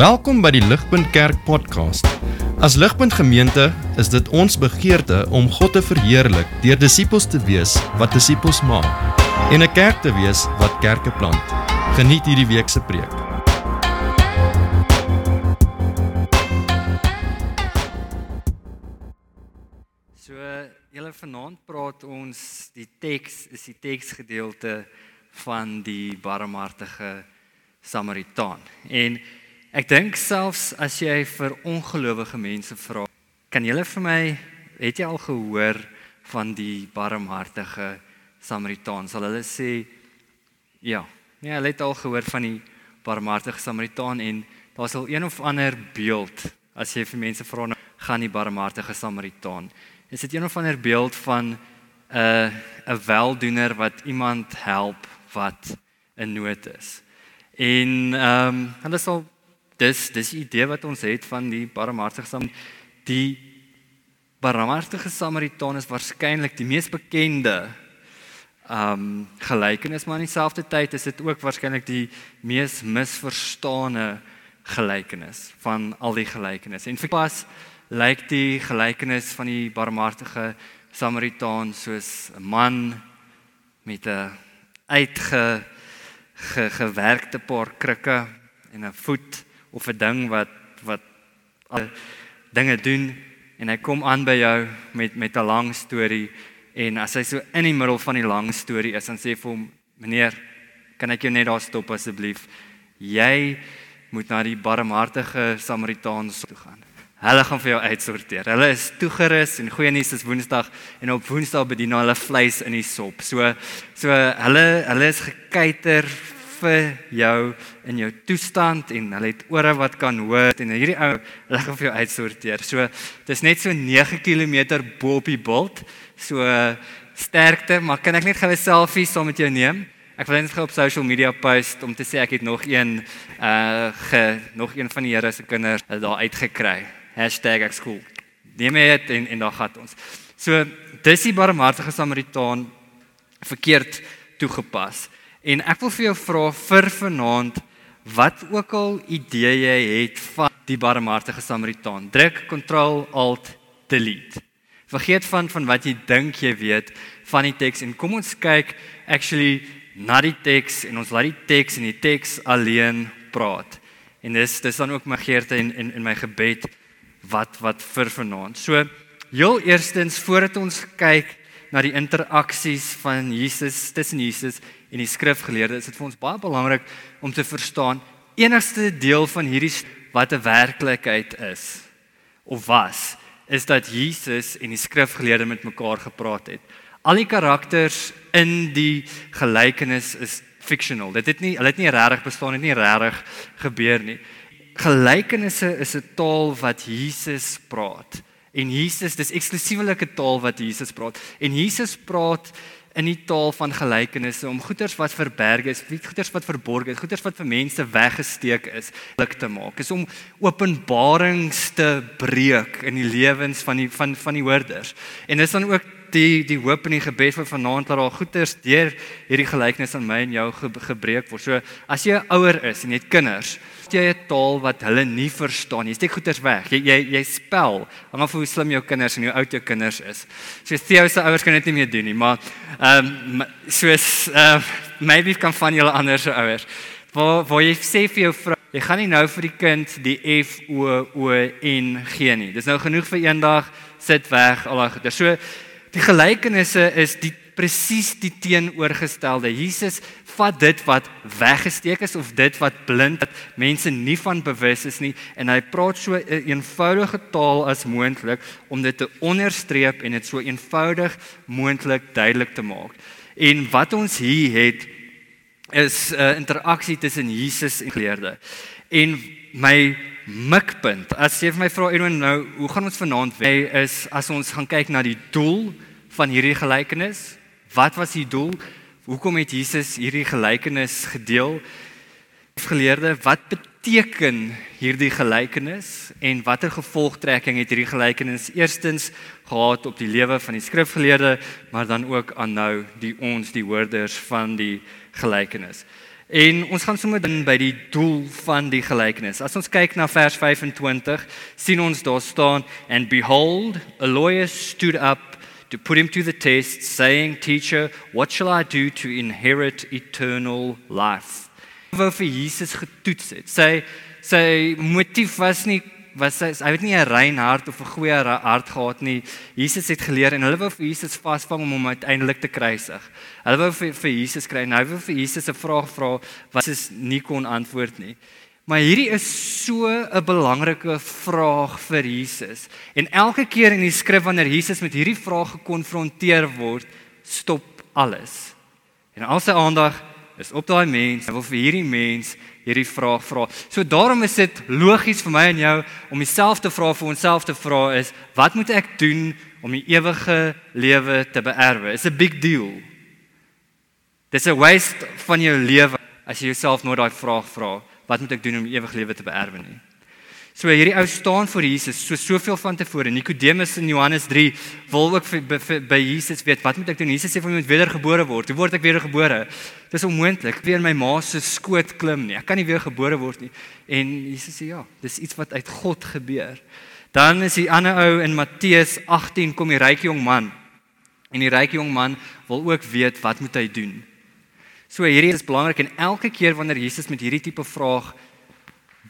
Welkom by die Ligpunt Kerk podcast. As Ligpunt Gemeente is dit ons begeerte om God te verheerlik deur disippels te wees wat disippels maak en 'n kerk te wees wat kerke plant. Geniet hierdie week se preek. So julle vanaand praat ons die teks is die teksgedeelte van die barmhartige Samaritaan. En ek dink selfs as jy vir ongelowige mense vra, kan julle vir my het jy al gehoor van die barmhartige Samaritaan? Sal hulle sê ja. Ja, hulle het al gehoor van die barmhartige Samaritaan en daar's al een of ander beeld as jy vir mense vra nou gaan die barmhartige Samaritaan. Is dit een of ander beeld van 'n uh, 'n weldoener wat iemand help wat in nood is? En ehm um, hulle sal dis dis die idee wat ons het van die barmhartige Samaritaan. Die barmhartige Samaritaan is waarskynlik die mees bekende ehm um, gelykenis, maar in dieselfde tyd is dit ook waarskynlik die mees misverstane gelykenis van al die gelykenisse. En vir pas lyk die gelykenis van die barmhartige Samaritaan soos 'n man met 'n uitge ge, gewerkte paar krikke en 'n voet of 'n ding wat wat dinge doen en hy kom aan by jou met met 'n lang storie en as hy so in die middel van die lang storie is dan sê vir hom meneer kan ek jou net daar stop asseblief jy moet na die barmhartige Samaritaan toe gaan Hulle gaan vir jou uitsorteer. Hulle is toegerus en goeie nuus is Woensdag en op Woensdag bedien hulle vleis in die sop. So so hulle hulle is gekyker vir jou in jou toestand en hulle het ore wat kan hoor en hierdie ou hulle gaan vir jou uitsorteer. So dis net so 9 km bo op die bult. So sterkte, maar kan ek net gou 'n selfie saam met jou neem? Ek wil net gou op social media post om te sê ek het nog een uh ge, nog een van die Here se kinders daar uitgekry. #ekskool. Neem dit en en daar gaan ons. So dis die barmhartige Samaritaan verkeerd toegepas. En ek wil vir jou vra vir vanaand wat ook al idee jy het van die barmhartige Samaritaan. Druk Ctrl Alt Delete. Vergeet van van wat jy dink jy weet van die teks en kom ons kyk actually na die teks en ons laat die teks en die teks alleen praat. En dis dis dan ook my geerte en in in my gebed wat wat vir vanaand. So heel eerstens voordat ons kyk na die interaksies van Jesus tussen Jesus en die skrifgeleerde, is dit vir ons baie belangrik om te verstaan enigste deel van hierdie wat 'n werklikheid is of was is dat Jesus en die skrifgeleerde met mekaar gepraat het. Al die karakters in die gelykenis is fictional. Dit het nie hulle het nie regtig bestaan het nie regtig gebeur nie gelykenisse is 'n taal wat Jesus praat. En Jesus, dis eksklusiefelike taal wat Jesus praat. En Jesus praat in die taal van gelykenisse om goeders wat verberg is, goeders wat verborg is, goeders wat vir mense weggesteek is, lik te maak. Is om openbarings te breek in die lewens van die van van die hoorders. En dis dan ook die die hoop en die gebed vir vanaand dat daar goeders deur hierdie gelykenis aan my en jou ge, gebreek word. So as jy ouer is en jy het kinders, jy 'n taal wat hulle nie verstaan nie. Steek goeders weg. Jy jy jy spel. Hang af hoe slim jou kinders en hoe oud jou kinders is. So Theo se ouers kan dit nie meer doen nie, maar ehm um, soos ehm uh, maybe kan van julle ander se ouers. Waar waar jy sê vir jou vrou, jy gaan nie nou vir die kind die F O O N gee nie. Dis nou genoeg vir eendag. Sit weg al daai goeders. So die gelykenisse is die presies die teenoorgestelde. Jesus vat dit wat weggesteek is of dit wat blind dat mense nie van bewus is nie en hy praat so 'n een eenvoudige taal as moontlik om dit te onderstreep en dit so eenvoudig moontlik duidelik te maak. En wat ons hier het is 'n uh, interaksie tussen Jesus en geleerde. En my mikpunt, as jy vir my vra Edwin nou, hoe gaan ons vanaand wees is as ons gaan kyk na die doel van hierdie gelykenis Wat was die doel? Hoekom het Jesus hierdie gelykenis gedeel? Geleerde, wat beteken hierdie gelykenis en watter gevolgtrekking het hierdie gelykenis eerstens gehad op die lewe van die skrifgeleerde, maar dan ook aan nou die ons die hoorders van die gelykenis. En ons gaan sommer dan by die doel van die gelykenis. As ons kyk na vers 25, sien ons daar staan and behold a lawyer stood up to put him to the test saying teacher what shall I do to inherit eternal life. Wou vir Jesus getoets het. Sy sy motief was nie was hy hy het nie 'n rein hart of 'n goeie hart gehad nie. Jesus het geleer en hulle wou vir Jesus vasvang om hom uiteindelik te kruisig. Hulle wou vir, vir Jesus kry en hy wou vir Jesus 'n vraag vra wat Jesus nie kon antwoord nie. Maar hierdie is so 'n belangrike vraag vir Jesus. En elke keer in die skrif wanneer Jesus met hierdie vraag gekonfronteer word, stop alles. En al sy aandag is op daai mens. Hy wil vir hierdie mens hierdie vraag vra. So daarom is dit logies vir my en jou om dieselfde vraag vir onsself te vra is wat moet ek doen om die ewige lewe te beerwe? It's a big deal. Dis 'n waste van jou lewe as jy jouself nooit daai vraag vra, wat moet ek doen om die ewige lewe te beerwe nie? So hierdie ou staan voor Jesus so soveel van tevore. Nikodemus in Johannes 3 wil ook vir, vir, by Jesus weet wat moet ek doen? Jesus sê vir my moet wedergebore word. Hoe word ek wedergebore? Dis onmoontlik. Weer in my ma se skoot klim nie. Ek kan nie weer gebore word nie. En Jesus sê ja, dis iets wat uit God gebeur. Dan is die ander ou in Matteus 18 kom die ryk jong man. En die ryk jong man wil ook weet wat moet hy doen? So hierdie is belangrik en elke keer wanneer Jesus met hierdie tipe vraag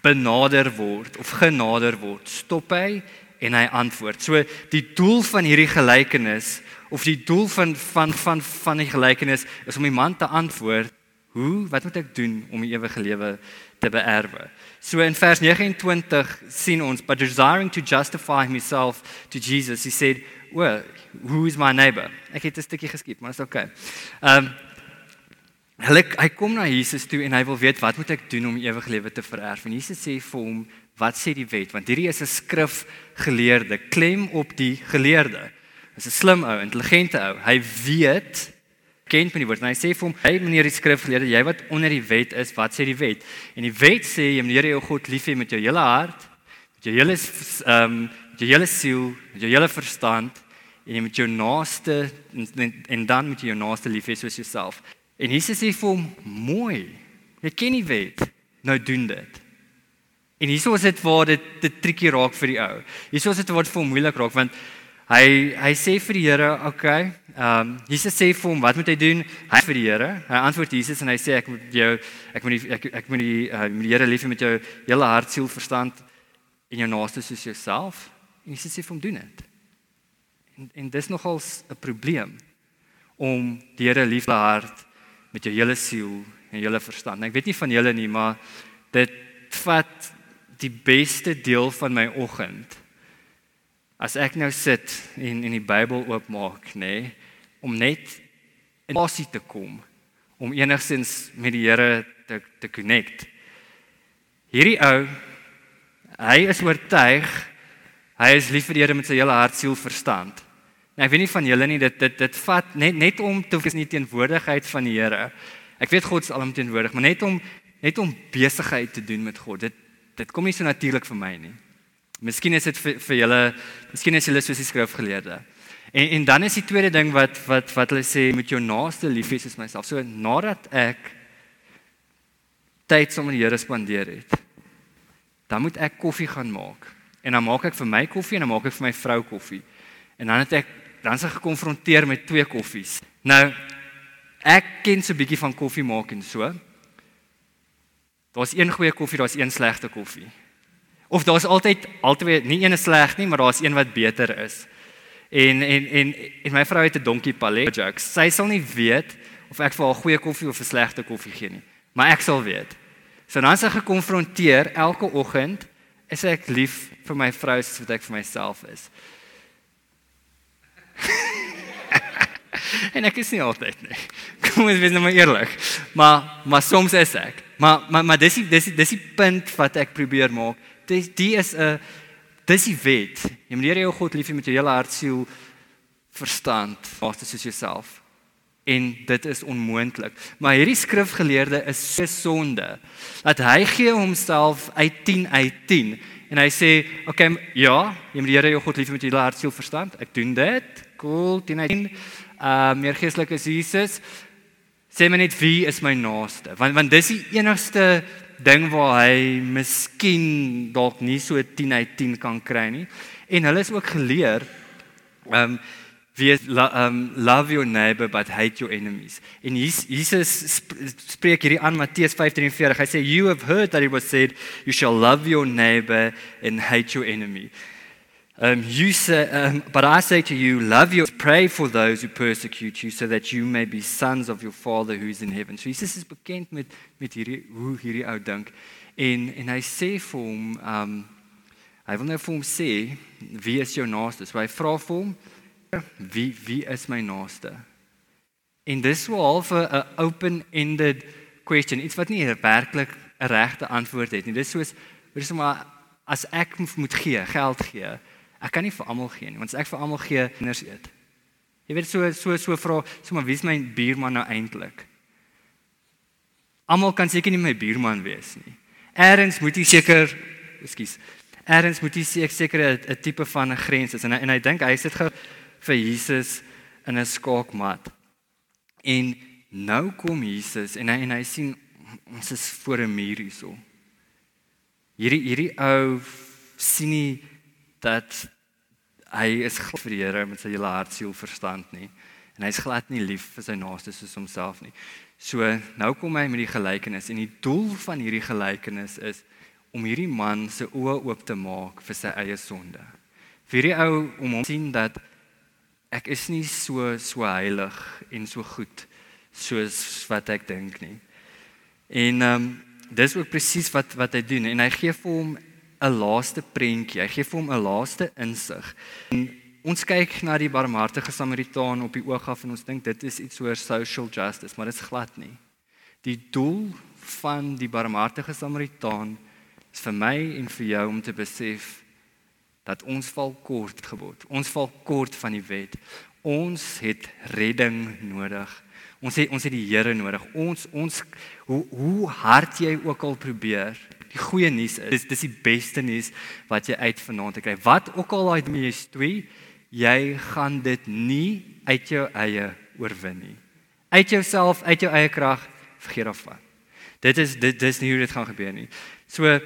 benader word of genader word, stop hy en hy antwoord. So die doel van hierdie gelykenis of die doel van van van van die gelykenis is om die man te antwoord, hoe wat moet ek doen om die ewige lewe te beerwe? So in vers 29 sien ons but desiring to justify himself to Jesus, he said, well, who is my neighbor? Ek het 'n stukkie geskiep, maar dit is okay. Ehm um, Hulle hy kom na Jesus toe en hy wil weet wat moet ek doen om ewige lewe te vererf? En Jesus sê vir hom, wat sê die wet? Want hierdie is 'n skrifgeleerde, klem op die geleerde. Dis 'n slim ou, intelligente ou. Hy weet ken van die woord. En hy sê vir hom, "Hey meneer die skrifgeleerde, jy wat onder die wet is, wat sê die wet?" En die wet sê jy moet die Here jou God lief hê met jou hele hart, met jou hele ehm um, met jou hele siel, met jou hele verstand en jy moet jou naaste en, en, en dan moet jy jou naaste lief hê soos jouself. En Jesus sê vir hom: "Mooi. Jy ken die wet. Nou doen dit." En hieso is dit waar dit te triekie raak vir die ou. Hieso is dit waar dit vir hom moeilik raak want hy hy sê vir die Here, "Oké, okay, ehm um, Jesus sê vir hom, wat moet hy doen?" Hy vir die Here. Hy antwoord Jesus en hy sê ek moet jou ek moet die, ek ek moet die uh, die Here lief hê met jou hele hart, siel, verstand en jou naaste soos jouself. En Jesus sê vir hom, "Doen dit." En en dis nogals 'n probleem om die Here lief te hart met jou hele siel en jou hele verstand. Ek weet nie van julle nie, maar dit vat die beste deel van my oggend. As ek nou sit en in die Bybel oopmaak, nê, nee, om net in passie te kom, om enigstens met die Here te te connect. Hierdie ou, hy is oortuig hy is lief vir die Here met sy hele hart, siel, verstand. Nou, ek weet nie van julle nie dit dit dit vat net net om te wees nie teenwoordigheid van die Here. Ek weet God is alomteenwoordig, maar net om net om besigheid te doen met God. Dit dit kom nie so natuurlik vir my nie. Miskien is dit vir, vir julle, miskien is julle soos die skrifgeleerde. En en dan is die tweede ding wat wat wat hulle sê met jou naaste lief hê soos myself. So nadat ek tyd saam met die Here spandeer het, dan moet ek koffie gaan maak. En dan maak ek vir my koffie en dan maak ek vir my vrou koffie. En dan het ek dan is ek gekonfronteer met twee koffies. Nou ek ken so 'n bietjie van koffie maak en so. Daar's een goeie koffie, daar's een slegte koffie. Of daar's altyd altyd nie een is sleg nie, maar daar's een wat beter is. En en en en my vrou het 'n donkie palet jokes. Sy sal nie weet of ek vir haar goeie koffie of 'n slegte koffie gee nie, maar ek sal weet. So dan ek gekonfronteer elke oggend, is ek lief vir my vrou soos wat ek vir myself is. en ek is nie altyd nie. Kom ons wees nou maar eerlik. Maar maar soms is ek. Maar maar maar dis dis dis die punt wat ek probeer maak. Dis die is 'n dis die wet. Jy moet Here jou God lief hê met jou hele hart, siel, verstand, vaste soos jouself. En dit is onmoontlik. Maar hierdie skrifgeleerde is so sonde dat hy gee homself uit 10 uit 10 en hy sê, "Oké, okay, ja, jy moet Here jou God lief hê met jou hele hart, siel, verstand. Ek doen dit." Cool, 10 uit 10 uh meer geestelik is Jesus. Sê my net wie is my naaste? Want want dis die enigste ding waar hy miskien dalk nie so 10 uit 10 kan kry nie. En hulle is ook geleer ehm um, wie ehm um, love your neighbor but hate your enemies. En Jesus spreek hierdie aan Matteus 5:43. Hy sê you have heard that it was said you shall love your neighbor and hate your enemy. Um, you say, um, but I say to you, love your, pray for those who persecute you, so that you may be sons of your Father who is in heaven. So Jesus is bekend met met hierdie hoe hierdie ou dink, en en hy sê vir hom, um, hy wil nou vir hom sê, wie is jou naaste? So hy vra vir hom, wie wie is my naaste? En dis so half 'n open-ended question, iets wat nie werklik 'n regte antwoord het nie. Dis soos, dis maar as ek moet gee, geld gee Ek kan nie vir almal gee nie, want as ek vir almal gee, kinders eet. Jy weet so so so vra, so maar wie is my buurman nou eintlik? Almal kan seker nie my buurman wees nie. Eerens moet jy seker, ekskuus. Eerens moet jy seker 'n tipe van 'n grens is en en hy dink hy sit gou vir Jesus in 'n skaakmat. En nou kom Jesus en hy en hy sien ons is voor 'n muur hierso. Hierdie hierdie ou sien nie dat hy is glad vir die Here met sy hele hart, siel, verstand nie. En hy's glad nie lief vir sy naaste soos homself nie. So nou kom hy met die gelykenis en die doel van hierdie gelykenis is om hierdie man se oë oop te maak vir sy eie sonde. Vir die ou om hom sien dat ek is nie so so heilig en so goed soos wat ek dink nie. En ehm um, dis ook presies wat wat hy doen en hy gee vir hom 'n laaste prentjie. Hy gee vir hom 'n laaste insig. En ons kyk na die barmhartige Samaritaan op die oog af en ons dink dit is iets oor social justice, maar dit is glad nie. Die doel van die barmhartige Samaritaan is vir my en vir jou om te besef dat ons val kort gebod. Ons val kort van die wet. Ons het redding nodig. Ons het ons het die Here nodig. Ons ons hoe hoe hard jy ook al probeer, Die goeie nuus is dis dis die beste nuus wat jy uit vanaand kry. Wat ook al daai mee is twee, jy gaan dit nie uit jou eie oorwin nie. Uit jouself, uit jou eie krag, vergeet daarvan. Dit is dit dis nie hoe dit gaan gebeur nie. So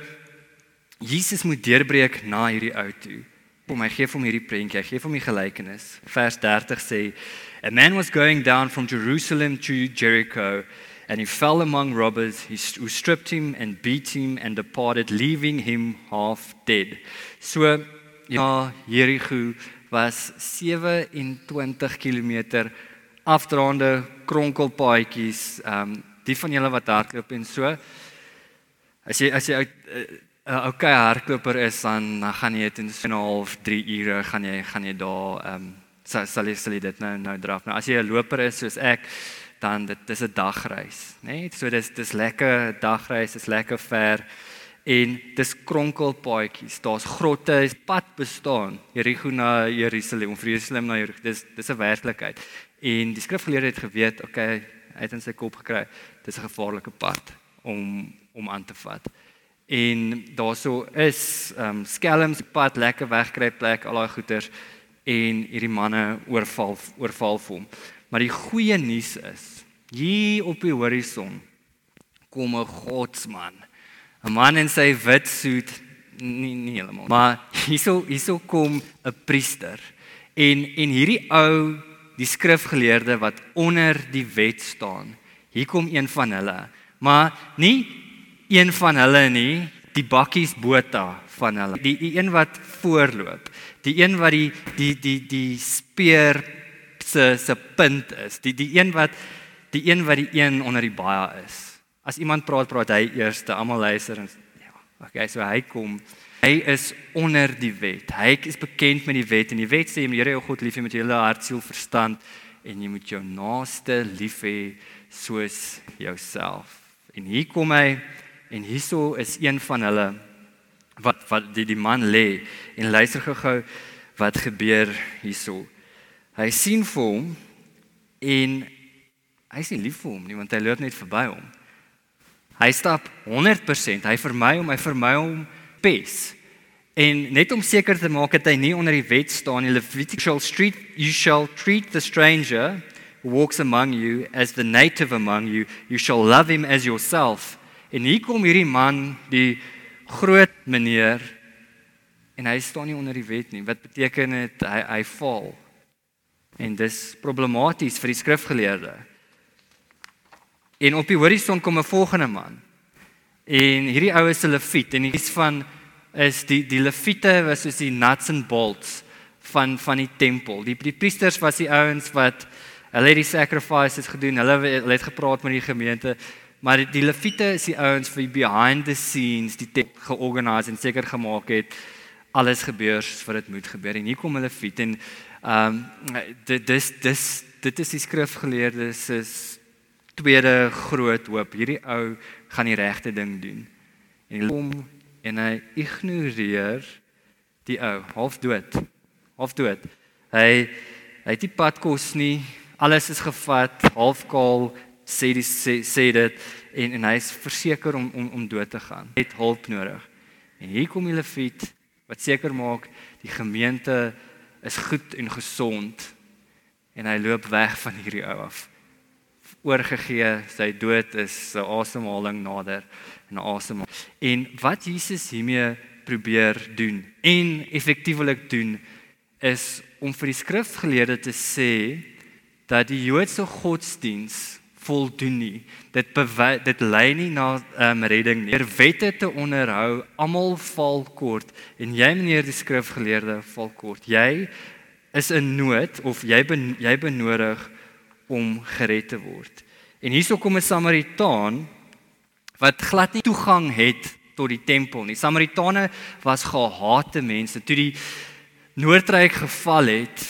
Jesus moet deurbreek na hierdie ou toe. Kom hy gee hom hierdie prentjie, hy gee hom die gelykenis. Vers 30 sê: A man was going down from Jerusalem to Jericho and he fell among robbers who stripped him and beat him and departed leaving him half dead. So ja, Jericho was 27 km afdraande kronkelpaadjies. Ehm um, die van julle wat hardloop en so as jy as jy 'n uh, uh, okay hardloper is dan gaan jy in 'n half 3 ure gaan jy gaan jy daar ehm um, sal sal jy, sal jy dit nou nou draf. Nou as jy 'n loper is soos ek dan dit dis 'n dagreis, né? Nee? So dis dis lekker dagreis, dis lekker ver en dis kronkelpaadjies. Daar's grotte, is pad bestaan. Jericho na Jerusalem, of Jerusalem na Jericho. Dis dis 'n werklikheid. En die skrifgeleerde het geweet, okay, hy het in sy kop gekry, dis 'n gevaarlike pad om om aan te vat. En daarso is ehm um, skelms pad lekker wegkry plek al daai goeters en hierdie manne oorval oorval vir hom. Maar die goeie nuus is hier op die horison kom 'n godsman. 'n Man in sy wit soet nie nie heeltemal. Maar hierso hierso kom 'n priester. En en hierdie ou, die skrifgeleerde wat onder die wet staan. Hier kom een van hulle. Maar nie een van hulle nie, die bakkies bota van hulle. Die die een wat voorloop. Die een wat die die die die speer se se punt is. Die die een wat die een wat die een onder die baie is. As iemand praat, praat hy eers, almal luister en ja, okay, so hy kom. Hy is onder die wet. Hy is bekend met die wet en die wet sê jy moet jou God lief hê met jou hele hart, siel, verstand en jy moet jou naaste lief hê soos jouself. En hier kom hy en hierso is een van hulle wat wat die die man lê en luister gou wat gebeur hierso. Hy sien vir hom en hy is nie lief vir hom nie want hy loop net verby hom. Hy stap 100%, hy vermy hom, hy vermy hom pes. En net om seker te maak dat hy nie onder die wet staan nie, Levitical street you shall treat the stranger who walks among you as the native among you, you shall love him as yourself. En hier kom hierdie man, die groot meneer en hy staan nie onder die wet nie. Wat beteken dit hy hy val? En dis problematies vir die skrifgeleerde. En op die horison kom 'n volgende man. En hierdie ou is 'n leviet en hy's van is die die leviete was soos die nuts and bolts van van die tempel. Die die priesters was die ouens wat hulle het die sacrifices gedoen. Hulle, hulle het gepraat met die gemeente. Maar die, die leviete is die ouens vir behind the scenes die georganiseer en seker gemaak het alles gebeur wat dit moet gebeur. En hier kom hulle leviete en ehm um, dit dis dis dit is die skrifgeleerdes is tweede groot hoop. Hierdie ou gaan die regte ding doen. En hy kom en hy ignoreer die ou half dood. Half dood. Hy hy het die pad kos nie. Alles is gevat, halfkaal, sê die sê, sê dit en en hy is verseker om om om dood te gaan. Het hulp nodig. En hier kom die leviet wat seker maak die gemeente is goed en gesond en hy loop weg van hierdie ou af. Oorgegee, sy dood is sy asemhaling nader en asem. En wat Jesus hiermee probeer doen en effektiewelik doen is om vir die skrifgeleerde te sê dat die Joodse godsdiens voldoen nie. Dit dit lei nie na um, redding nie. Er wette te onderhou, almal val kort en jy meneer die skrifgeleerde val kort. Jy is in nood of jy ben, jy benodig om gered te word. En hierso kom 'n Samaritaan wat glad nie toegang het tot die tempel nie. Samaritane was gehate mense. Toe die Noordryk geval het,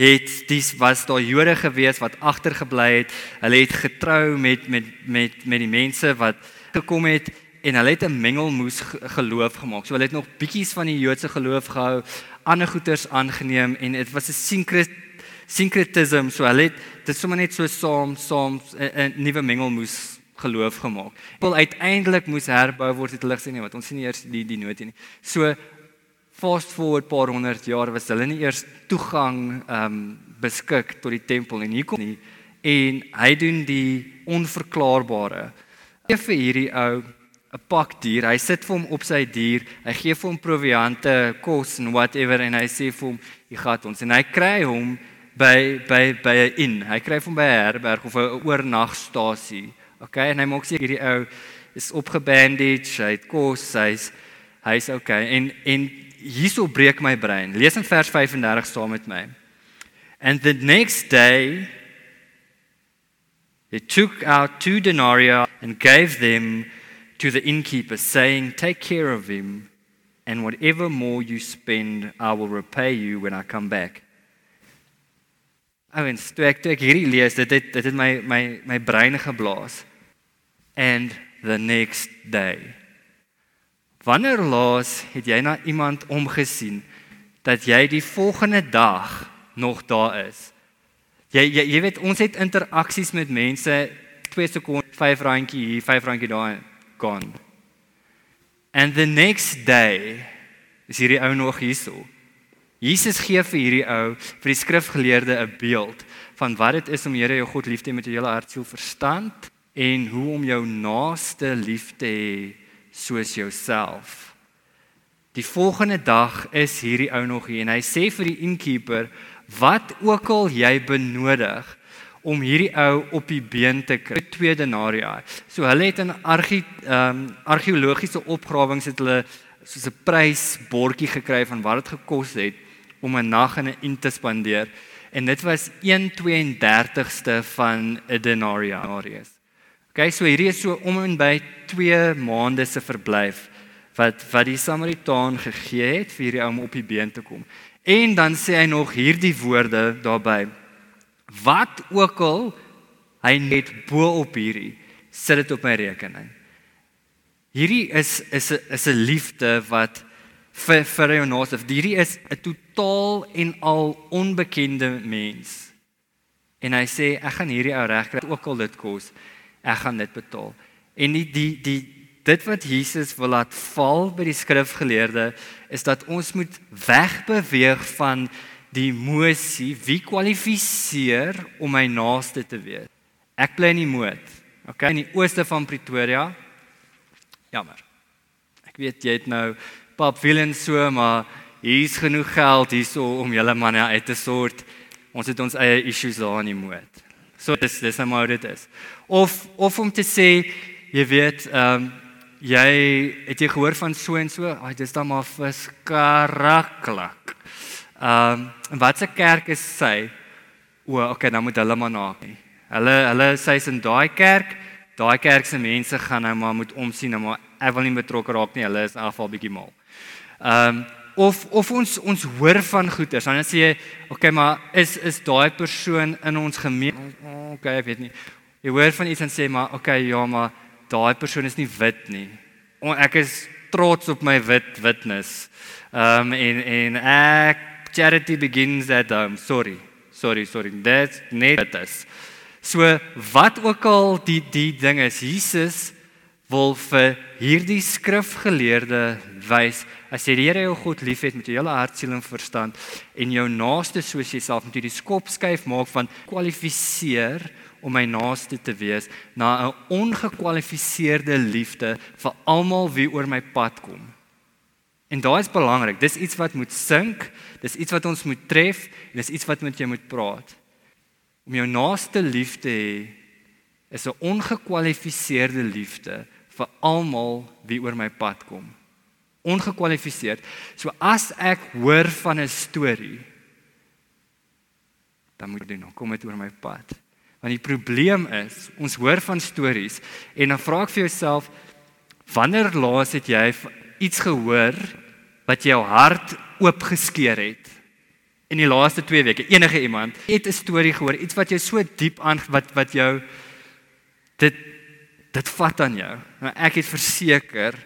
het dis was daar Jode gewees wat agtergebly het. Hulle het getrou met met met met die mense wat gekom het en hulle het 'n mengelmoes geloof gemaak. So hulle het nog bietjies van die Joodse geloof gehou, ander goeters aangeneem en dit was 'n sinkret sinkretism. So hulle het dit sommer net so saam saam 'n nuwe mengelmoes geloof gemaak. Wel uiteindelik moes herbou word het hulle gesê nee, wat ons sien nie eers die die nood nie. So fast forward paar honderd jaar was hulle nie eers toegang ehm um, beskik tot die tempel en hier kom nie en hy doen die onverklaarbare. Gee vir hierdie ou 'n pak dier. Hy sit vir hom op sy dier. Hy gee vir hom proviante, kos en whatever en hy sê vir hom, "Jy gaan ons." En hy kry hom by by by 'n inn. Hy kry hom by 'n herberg of 'n oornagstasie. Okay, en hy maak seker hierdie ou is opgebandage, hy het kos, hy's hy's okay. En en hierso breek my brein. Lees in vers 35 saam met my. And the next day he took out two denarii and gave them to the innkeeper saying, "Take care of him, and whatever more you spend, I will repay you when I come back." Ouens, toe ek toe ek hierdie lees, dit het dit het my my my brein geblaas. And the next day Wanneer laas het jy na iemand omgesien dat jy die volgende dag nog daar is? Jy jy, jy weet ons het interaksies met mense 2 sekondes, 5 randjie hier, 5 randjie daar gaan. And the next day is hierdie ou nog hierso. Jesus gee vir hierdie ou, vir die skrifgeleerde 'n beeld van wat dit is om Here jou God lief te hê met jou hele hart, siel, verstand en hoe om jou naaste lief te hê soos jouself. Die volgende dag is hierdie ou nog hier en hy sê vir die innkeeper wat ook al jy benodig om hierdie ou op die been te kry. Twee denarii. So hulle het in argie ehm um, argeologiese opgrawings het hulle soos 'n prysbordjie gekry van wat dit gekos het om 'n nag in 'n in te spandeer en dit was 1/32ste van 'n denarius. Okay, so hierdie is so om en by 2 maande se verblyf wat wat die Samaritaan gegee het vir hierdie ou om op die been te kom. En dan sê hy nog hierdie woorde daarbey: Wat ook al hy net bo op hierdie sit dit op my rekening. Hierdie is is 'n is 'n liefde wat vir vir jou naaste. Hierdie is 'n totaal en al onbekende mens. En hy sê ek gaan hierdie ou regkry ook al dit kos ek gaan dit betaal. En die die die dit wat Jesus wil laat val by die skrifgeleerde is dat ons moet wegbeweeg van die emosie wie kwalifiseer om my naaste te wees. Ek bly in die Moot. Okay, in die ooste van Pretoria. Jammer. Ek weet jy het nou pap willen so, maar hier's genoeg geld hierso om julle manne uit te sort. Ons het ons eie issues daar in die Moot. So dis dis nou maar dit is. Of of om te sê, jy weet, ehm um, jy het jy gehoor van so en so, ag dis dan maar verskaraklik. Ehm um, wat se kerk is sy? O, okay, dan moet hulle maar na. Hulle hulle sy's in daai kerk. Daai kerk se mense gaan nou maar moet omsien, nou maar ek wil nie betrokke raak nie. Hulle is in afval bietjie mal. Ehm um, of of ons ons hoor van goeters, dan sê jy, okay, maar is is daai persoon in ons gemeenskap? Okay, ek weet nie. Jy hoor van iets en sê maar, okay, ja, maar daai persoon is nie wit nie. Ek is trots op my wit witness. Ehm um, en en ek charity begins at home. Sorry. Sorry, sorry. Dit net dit is. So wat ook al die die ding is, Jesus wil vir hierdie skrifgeleerde wys as jy die Here jou God liefhet met jou hele hart, siel en verstand en jou naaste soos jouself moet jy die skop skuif maak van kwalifiseer om my naaste te wees na 'n ongekwalifiseerde liefde vir almal wie oor my pad kom. En daai is belangrik. Dis iets wat moet sink. Dis iets wat ons moet tref en dis iets wat met jou moet praat. Om jou naaste lief te hê is 'n ongekwalifiseerde liefde vir almal wie oor my pad kom. Ongekwalifiseerd. So as ek hoor van 'n storie, dan moet ek doen, kom dit oor my pad. Want die probleem is, ons hoor van stories en dan vra ek vir jouself, wanneer laas het jy iets gehoor wat jou hart oopgeskeur het in die laaste 2 weke enige iemand het 'n storie gehoor iets wat jou so diep aan wat wat jou dit dit vat aan jou nou ek het verseker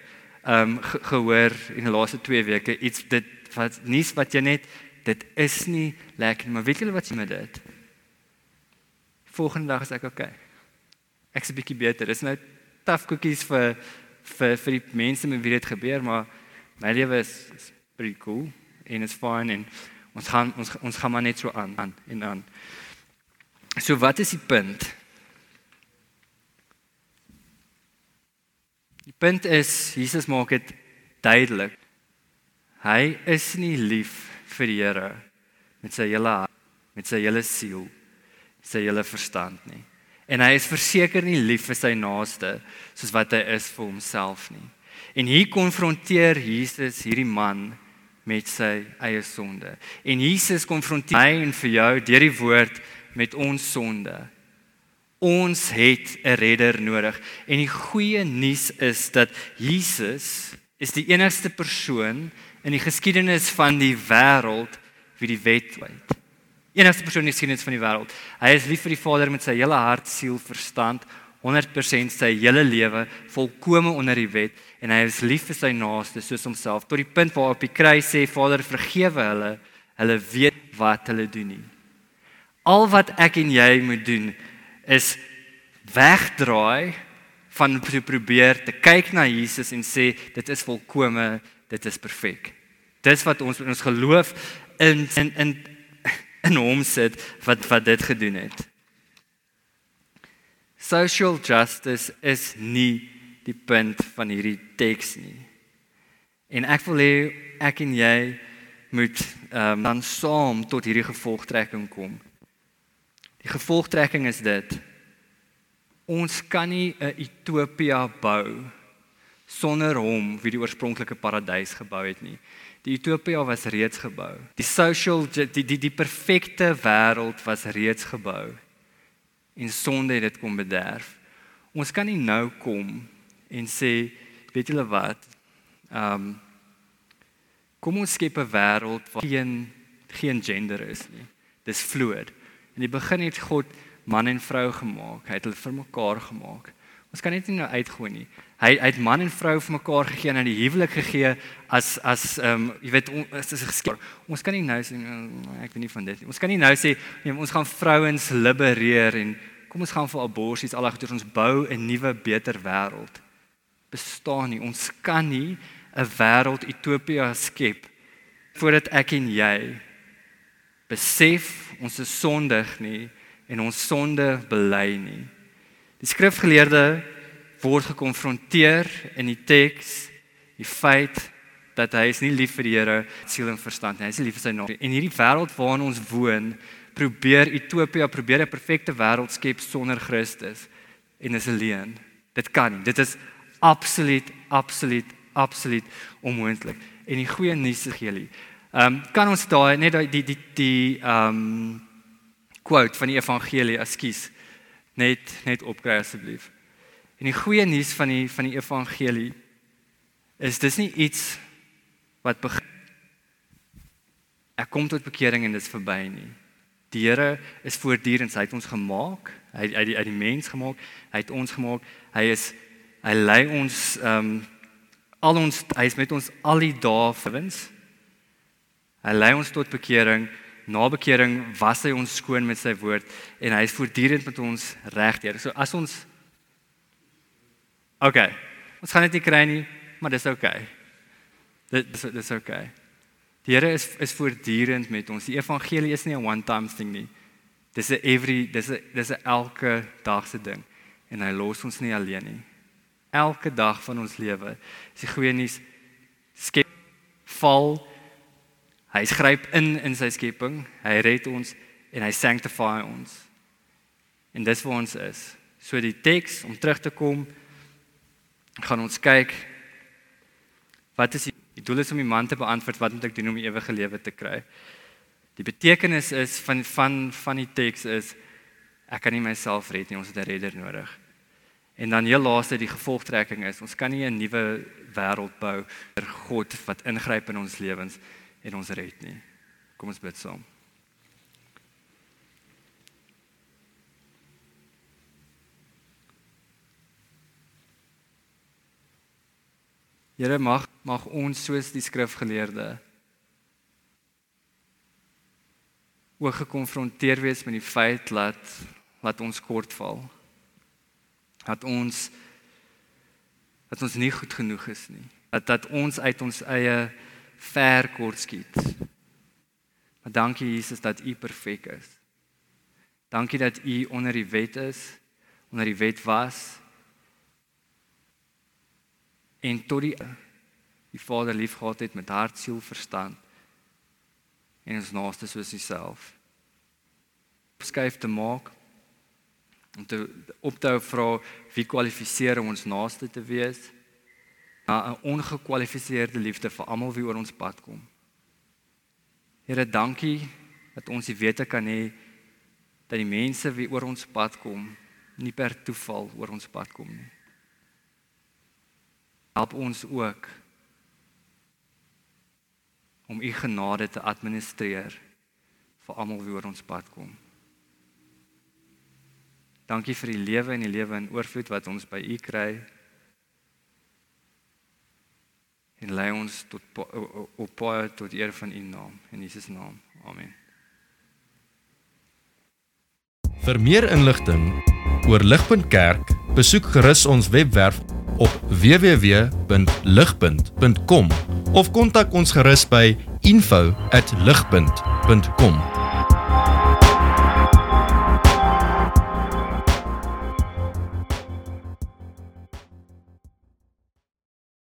ehm um, ge, gehoor in die laaste 2 weke iets dit wat nuus wat jy net dit is nie lekker maar weet julle wat jy met dit volgende dag is ek okay ek's 'n bietjie beter dis nou tough cookies vir vir vir die mense met wie dit gebeur, maar my lewe is, is pretty cool en is fine en ons gaan ons ons gaan maar net so aan aan en aan. So wat is die punt? Die punt is Jesus maak dit duidelik. Hy is nie lief vir die Here met sy hele hart, met sy hele siel, sy hele verstand nie. En hy is verseker nie lief vir sy naaste soos wat hy is vir homself nie. En hier konfronteer Jesus hierdie man met sy eie sonde. En Jesus konfronteer my en vir jou deur die woord met ons sonde. Ons het 'n redder nodig. En die goeie nuus is dat Jesus is die enigste persoon in die geskiedenis van die wêreld wie die wet weet enigste persoon in die geskiedenis van die wêreld. Hy is lief vir die Vader met sy hele hart, siel, verstand, 100% sy hele lewe volkome onder die wet en hy is lief vir sy naaste soos homself tot die punt waar op die kruis sê Vader vergewe hulle, hulle weet wat hulle doen nie. Al wat ek en jy moet doen is wegdraai van probeer te kyk na Jesus en sê dit is volkome, dit is perfek. Dis wat ons ons geloof in in in in hom sit wat wat dit gedoen het. Social justice is nie die punt van hierdie teks nie. En ek wil hê ek en jy moet ehm um, dan saam tot hierdie gevolgtrekking kom. Die gevolgtrekking is dit ons kan nie 'n utopia bou sonder hom wie die oorspronklike paradys gebou het nie. Die utopia was reeds gebou. Die social die die die perfekte wêreld was reeds gebou. En sonde het dit kom bederf. Ons kan nie nou kom en sê, weet julle wat? Ehm um, kom ons skep 'n wêreld waar geen geen gender is nie. Dis fluid. In die begin het God man en vrou gemaak. Hy het hulle vir mekaar gemaak. Ons kan net nie nou uitgooi nie. Hy hy het man en vrou vir mekaar gegee en aan die huwelik gegee as as ehm um, jy weet is dit geskep. Ons kan nie nou sê mm, ek weet nie van dit nie. Ons kan nie nou sê nee, ons gaan vrouens libereer en kom ons gaan vir aborsies al agter ons bou 'n nuwe beter wêreld. Bestaan nie. Ons kan nie 'n wêreld utopia skep voordat ek en jy besef ons is sondig nie en ons sonde bely nie. Die skrifgeleerde word gekonfronteer in die teks die feit dat hy is nie lief vir die Here siel en verstand nie. Hy is nie lief vir sy naam. En hierdie wêreld waarin ons woon, probeer Utopia probeer 'n perfekte wêreld skep sonder Christus en is alleen. Dit kan nie. Dit is absoluut absoluut absoluut onmoontlik. En die goeie nuus is hierdie. Ehm um, kan ons daai net die die die ehm um, quote van die evangelie, ekskuus, net net opkry asseblief. En die goeie nuus van die van die evangelie is dis nie iets wat begin Ek kom tot bekering en dit is verby nie. Die Here is voortdurend, hy het ons gemaak, hy uit die uit die mens gemaak, hy het ons gemaak. Hy is hy lei ons ehm um, al ons hy is met ons al die dae verwins. Hy lei ons tot bekering. Na bekering was hy ons skoon met sy woord en hy is voortdurend met ons regdeur. So as ons OK. Ons gaan dit nie kry nie, maar dis OK. Dit dis dis OK. Die Here is is voortdurend met ons. Die evangelie is nie 'n one time thing nie. Dis 'n every dis 'n dis 'n elke dag se ding en hy los ons nie alleen nie. Elke dag van ons lewe is die goeie nuus skep val hy skryp in in sy skepping. Hy red ons en hy sanctify ons. En dis waar ons is. So die teks om terug te kom gaan ons kyk wat is die Die doel is om die man te beantwoord wat moet ek doen om die ewige lewe te kry. Die betekenis is van van van die teks is ek kan nie myself red nie, ons het 'n redder nodig. En dan heel laaste die gevolgtrekking is ons kan nie 'n nuwe wêreld bou ter God wat ingryp in ons lewens en ons red nie. Kom ons bid saam. Here mag mag ons soos die skrifgeleerde ook gekonfronteer wees met die feit dat dat ons kortval. Dat ons dat ons nie goed genoeg is nie. Dat dat ons uit ons eie ver kort skiet. Maar dankie Jesus dat U perfek is. Dankie dat U onder die wet is, onder die wet was en tot die die Vader liefgehad het met hart, siel, verstand en ons naaste soos homself. Beskryf te maak om te op te vra wie kwalifiseer om ons naaste te wees na 'n ongekwalifiseerde liefde vir almal wie oor ons pad kom. Here, dankie dat ons die wete kan hê dat die mense wie oor ons pad kom nie per toeval oor ons pad kom nie help ons ook om u genade te administreer vir almal wie oor ons pad kom. Dankie vir die lewe en die lewe in oorvloed wat ons by u kry. En lei ons tot op paai tot eer van u naam in Jesus naam. Amen. Vir meer inligting oor Ligpunt Kerk, besoek gerus ons webwerf op www.ligpunt.com of kontak ons gerus by info@ligpunt.com